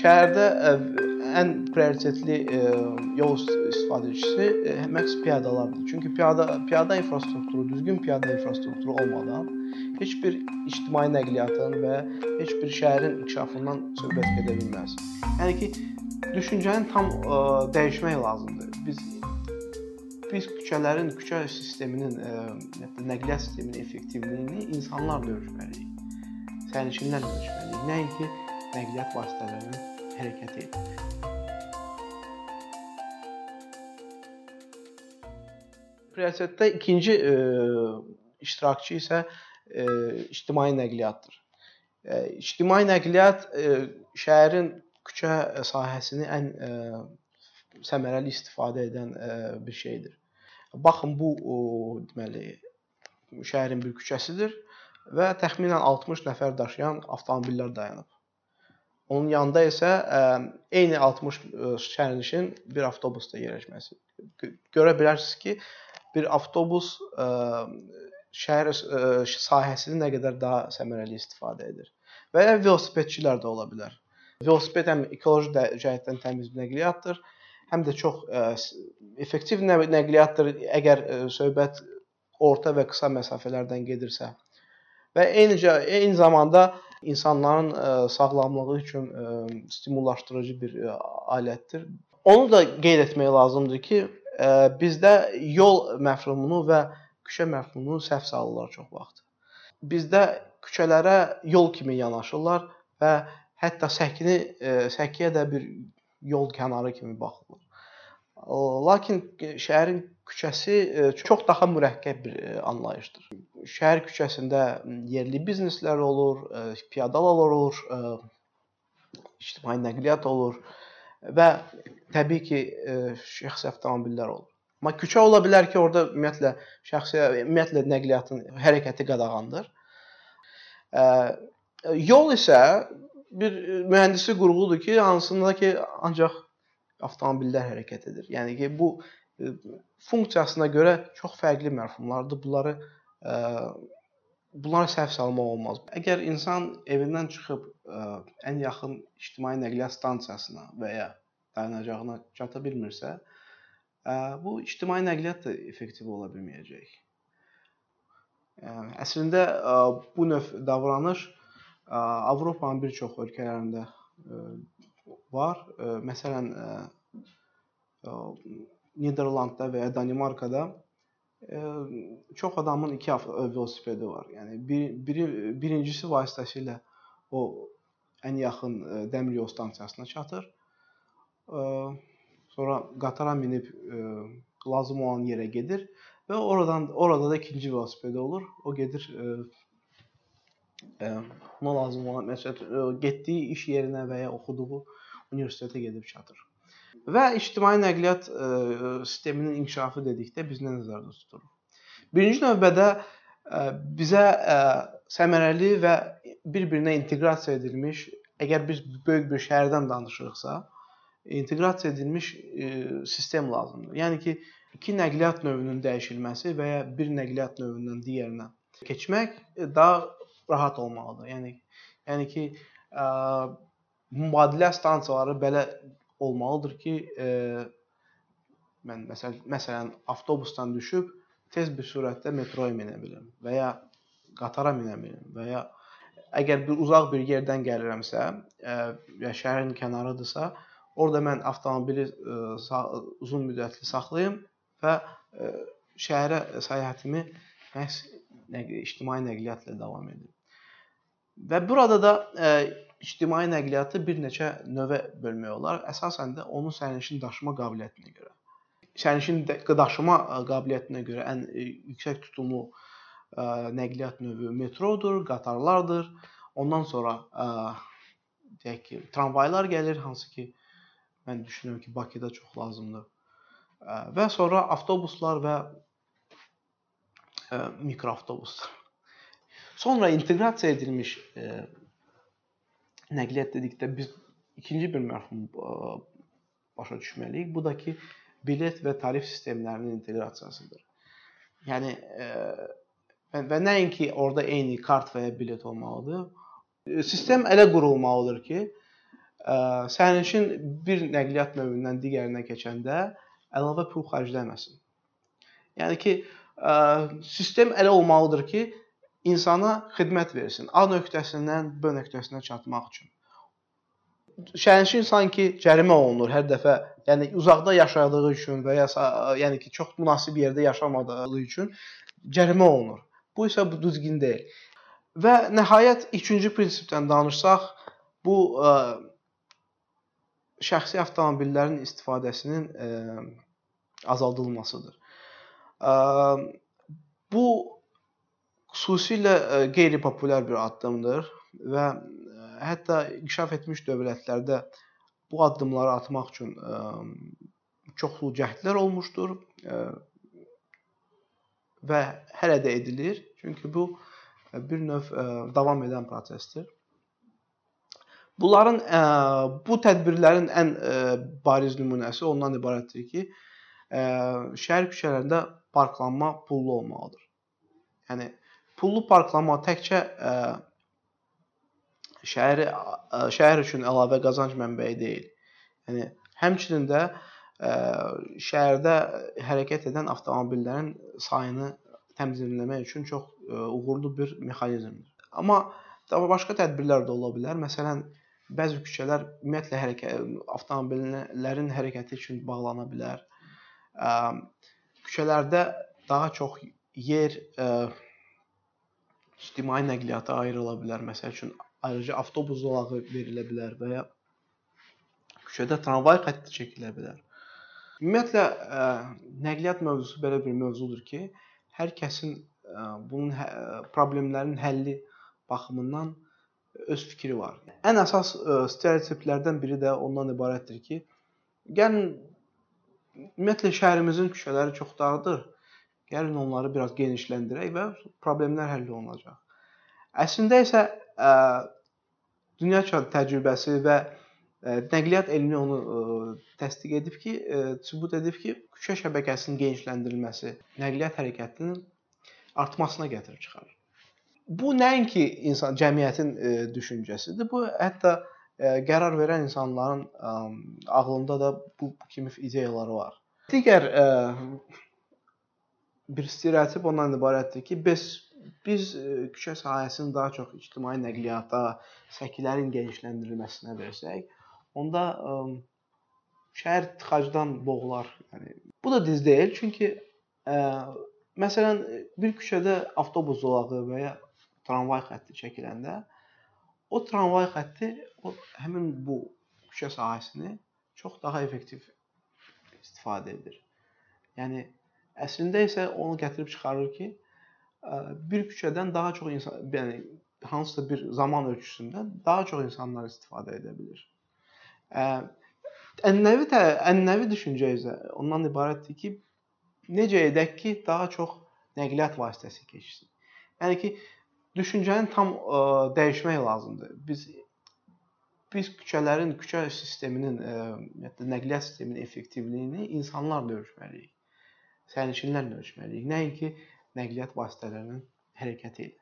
şəhərdə ə, ən prioritetli ə, yol istifadəçisi ə, məhz piyadalardır. Çünki piyada piyada infrastrukturu, düzgün piyada infrastrukturu olmadan heç bir ictimai nəqliyyatın və heç bir şəhərin inkişafından söhbət gedə bilməz. Yəni ki, düşüncəni tam ə, dəyişmək lazımdır. Biz biz küçələrin, küçə sisteminin, ə, nəqliyyat sisteminin effektivliyini insanlarla ölçməliyik. Sərnişinlərlə ölçməliyik. Nəinki nəqliyyat vasitələrinin hərəkəti. Prioritetdə ikinci ə, iştirakçı isə ə, ictimai nəqliyyatdır. Ə, ictimai nəqliyyat ə, şəhərin küçə sahəsini ən ə, səmərəli istifadə edən ə, bir şeydir. Baxın bu o, deməli şəhərin bir küçəsidir və təxminən 60 nəfər daşıyan avtomobillər dayanıb. Onun yanında isə ə, eyni 60 sərnişin bir avtobusda yerləşməsi. Görə bilərsiniz ki, bir avtobus ə, şəhər ə, sahəsini nə qədər daha səmərəli istifadə edir. Və ya velosipedçilər də ola bilər. Velosiped həm ekoloji cəhətdən təmiz nəqliyyatdır, həm də çox ə, effektiv nəqliyyatdır əgər ə, söhbət orta və qısa məsafələrdən gedirsə. Və eynicə eyni zamanda insanların ə, sağlamlığı üçün ə, stimullaşdırıcı bir ə, alətdir. Onu da qeyd etmək lazımdır ki, bizdə yol məfhumunu və küçə məfhumunu səhv salırlar çox vaxt. Bizdə küçələrə yol kimi yanaşırlar və hətta səkini səkiyə də bir yol kənarı kimi baxırlar. Lakin şəhərin küçəsi çox daha mürəkkəb bir anlayışdır. Şəhər küçəsində yerli bizneslər olur, piyadalar olur, ictimai nəqliyyat olur və təbii ki, şəxsi avtomobillər olur. Amma küçə ola bilər ki, orada ümumiyyətlə şəxsi ümumiyyətlə nəqliyyatın hərəkəti qadağandır. Yol isə bir mühəndisi qurğudur ki, hansında ki, ancaq avtomobillər hərəkət edir. Yəni ki, bu e, funksiyasına görə çox fərqli məfhumlardır. Bunları ə, e, bunlara səhv salmaq olmaz. Əgər insan evindən çıxıb ə, e, ən yaxın ictimai nəqliyyat stansiyasına və ya dayanacağına çata bilmirsə, ə, bu ictimai nəqliyyat da effektiv ola bilməyəcək. Yəni əslində ə, bu növ davranış ə, Avropanın bir çox ölkələrində ə, var. Məsələn, Niderlandda və ya Danimarkada çox adamın iki velosipedi var. Yəni bir, biri birincisi vasitəsilə o ən yaxın dəmir yol stansiyasına çatır. Sonra qatara minib lazım olan yerə gedir və oradan orada da ikinci velosipedi olur. O gedir ona lazım olan məsələn getdiyi iş yerinə və ya oxuduğu universitetə gedib çatır. Və ictimai nəqliyyat ə, e, sisteminin inkişafı dedikdə biz nə nəzərdə tuturuq? Birinci növbədə ə, e, bizə ə, e, səmərəli və bir-birinə inteqrasiya edilmiş, əgər biz böyük bir şəhərdən danışırıqsa, inteqrasiya edilmiş ə, sistem lazımdır. Yəni ki, iki nəqliyyat növünün dəyişilməsi və ya bir nəqliyyat növündən digərinə keçmək daha rahat olmalıdır. Yəni yəni ki, ə, mübadilə stansiyaları belə olmalıdır ki, e, mən məsəl məsələn avtobusdan düşüb tez bir sürətdə metroya minə bilim və ya qatara minə bilim və ya əgər bir uzaq bir yerdən gəlirəmsə e, və şəhərin kənarıdırsa, orada mən avtomobili e, uzun müddətli saxlayım və e, şəhərə səyahətimi məhz ictimai nəqliyyatla davam edim. Və burada da e, ictimai nəqliyyatı bir neçə növə bölmək olar. Əsasən də onun sərnişin daşıma qabiliyyətinə görə. Sərnişin daşıma qabiliyyətinə görə ən e, yüksək tutumlu e, nəqliyyat növü metrodur, qatarlardır. Ondan sonra e, deyək ki, tramvaylar gəlir, hansı ki mən düşünürəm ki, Bakıda çox lazımdır. Və sonra avtobuslar və mikroavtobuslar. Sonra inteqrasiya edilmiş nəqliyyat dedikdə biz ikinci bir məfhum başa düşməliyik. Bu da ki, bilet və tarif sistemlərinin inteqrasiyasıdır. Yəni və nəinki orada eyni kart və ya bilet olmalıdır. Sistem elə qurulmalıdır ki, sərnişin bir nəqliyyat növündən digərinə keçəndə əlavə pul xərcləməsin. Yəni ki, sistem elə olmalıdır ki, insana xidmət versin. A nöqtəsindən B nöqtəsinə çatmaq üçün. Sərnişin sanki cərimə olunur hər dəfə. Yəni uzaqda yaşadığı üçün və ya yəni ki, çox münasib yerdə yaşamadığı üçün cərimə olunur. Bu isə bu düzgün deyil. Və nəhayət ikinci prinsipdən danışsaq, bu ə, şəxsi avtomobillərin istifadəsinin ə, azaldılmasıdır. Ə, bu xüsusilə qeyri-populyar bir addımdır və hətta inkişaf etmiş dövlətlərdə bu addımları atmaq üçün ə, çoxlu cəhdlər olmuşdur və hələ də edilir. Çünki bu bir növ davam edən prosesdir. Bunların bu tədbirlərin ən bariz nümunəsi ondan ibarətdir ki, şəhər küçələrində parklanma pullu olmalıdır. Yəni pullu parklanma təkcə ə, şəhəri ə, şəhər üçün əlavə qazanc mənbəyi deyil. Yəni həmçinin də ə, şəhərdə hərəkət edən avtomobillərin sayını tənzimləmək üçün çox ə, e, uğurlu bir mexanizmdir. Amma başqa tədbirlər də ola bilər. Məsələn, bəzi küçələr ümumiyyətlə hərəkət avtomobillərin hərəkəti üçün bağlana bilər. Ə, küçələrdə daha çox yer ə, ictimai nəqliyyata ayrıla bilər. Məsəl üçün ayrıca avtobus zolağı verilə bilər və ya küçədə tramvay xətti çəkilə bilər. Ümumiyyətlə ə, nəqliyyat mövzusu belə bir mövzudur ki, hər kəsin e, bunun hə, problemlərin həlli baxımından öz fikri var. Ən əsas e, stereotiplərdən biri də ondan ibarətdir ki, gəlin ümumiyyətlə şəhərimizin küçələri çox dardır. Gəlin onları biraz genişləndirək və problemlər həll olunacaq. Əslində isə ə, dünya təcrübəsi və Nəqliyyat elmi onu təsdiq edib ki, sübut edib ki, küçə şəbəkəsinin genişləndirilməsi nəqliyyat hərəkətinin artmasına gətirib çıxarır. Bu nəinki insan cəmiyyətin düşüncəsidir. Bu hətta qərar verən insanların ağlında da bu, bu kimi ideyaları var. Digər bir stereotip ondan ibarətdir ki, biz biz küçə sahəsini daha çox ictimai nəqliyyata, səkilərin genişləndirilməsinə versək, onda ə, şəhər tıxacdan boğular. Yəni bu da düz deyil, çünki ə, məsələn bir küçədə avtobus zolağı və ya tramvay xətti çəkiləndə o tramvay xətti o həmin bu küçə sahəsini çox daha effektiv istifadə edir. Yəni əslində isə onu gətirib çıxarır ki, bir küçədən daha çox insan, yəni hansısa bir zaman ölçüsündə daha çox insanlar istifadə edə bilir. Ənənəvi ənənəvi düşüncə isə ondan ibarətdir ki, necə edək ki, daha çox nəqliyyat vasitəsi keçsin. Yəni ki, düşüncəni tam ə, dəyişmək lazımdır. Biz biz küçələrin, küçə sisteminin, ə, nəqliyyat sisteminin effektivliyini insanlarla ölçməliyik. Sərnişinlərlə ölçməliyik. Nəinki nəqliyyat vasitələrinin hərəkəti ilə.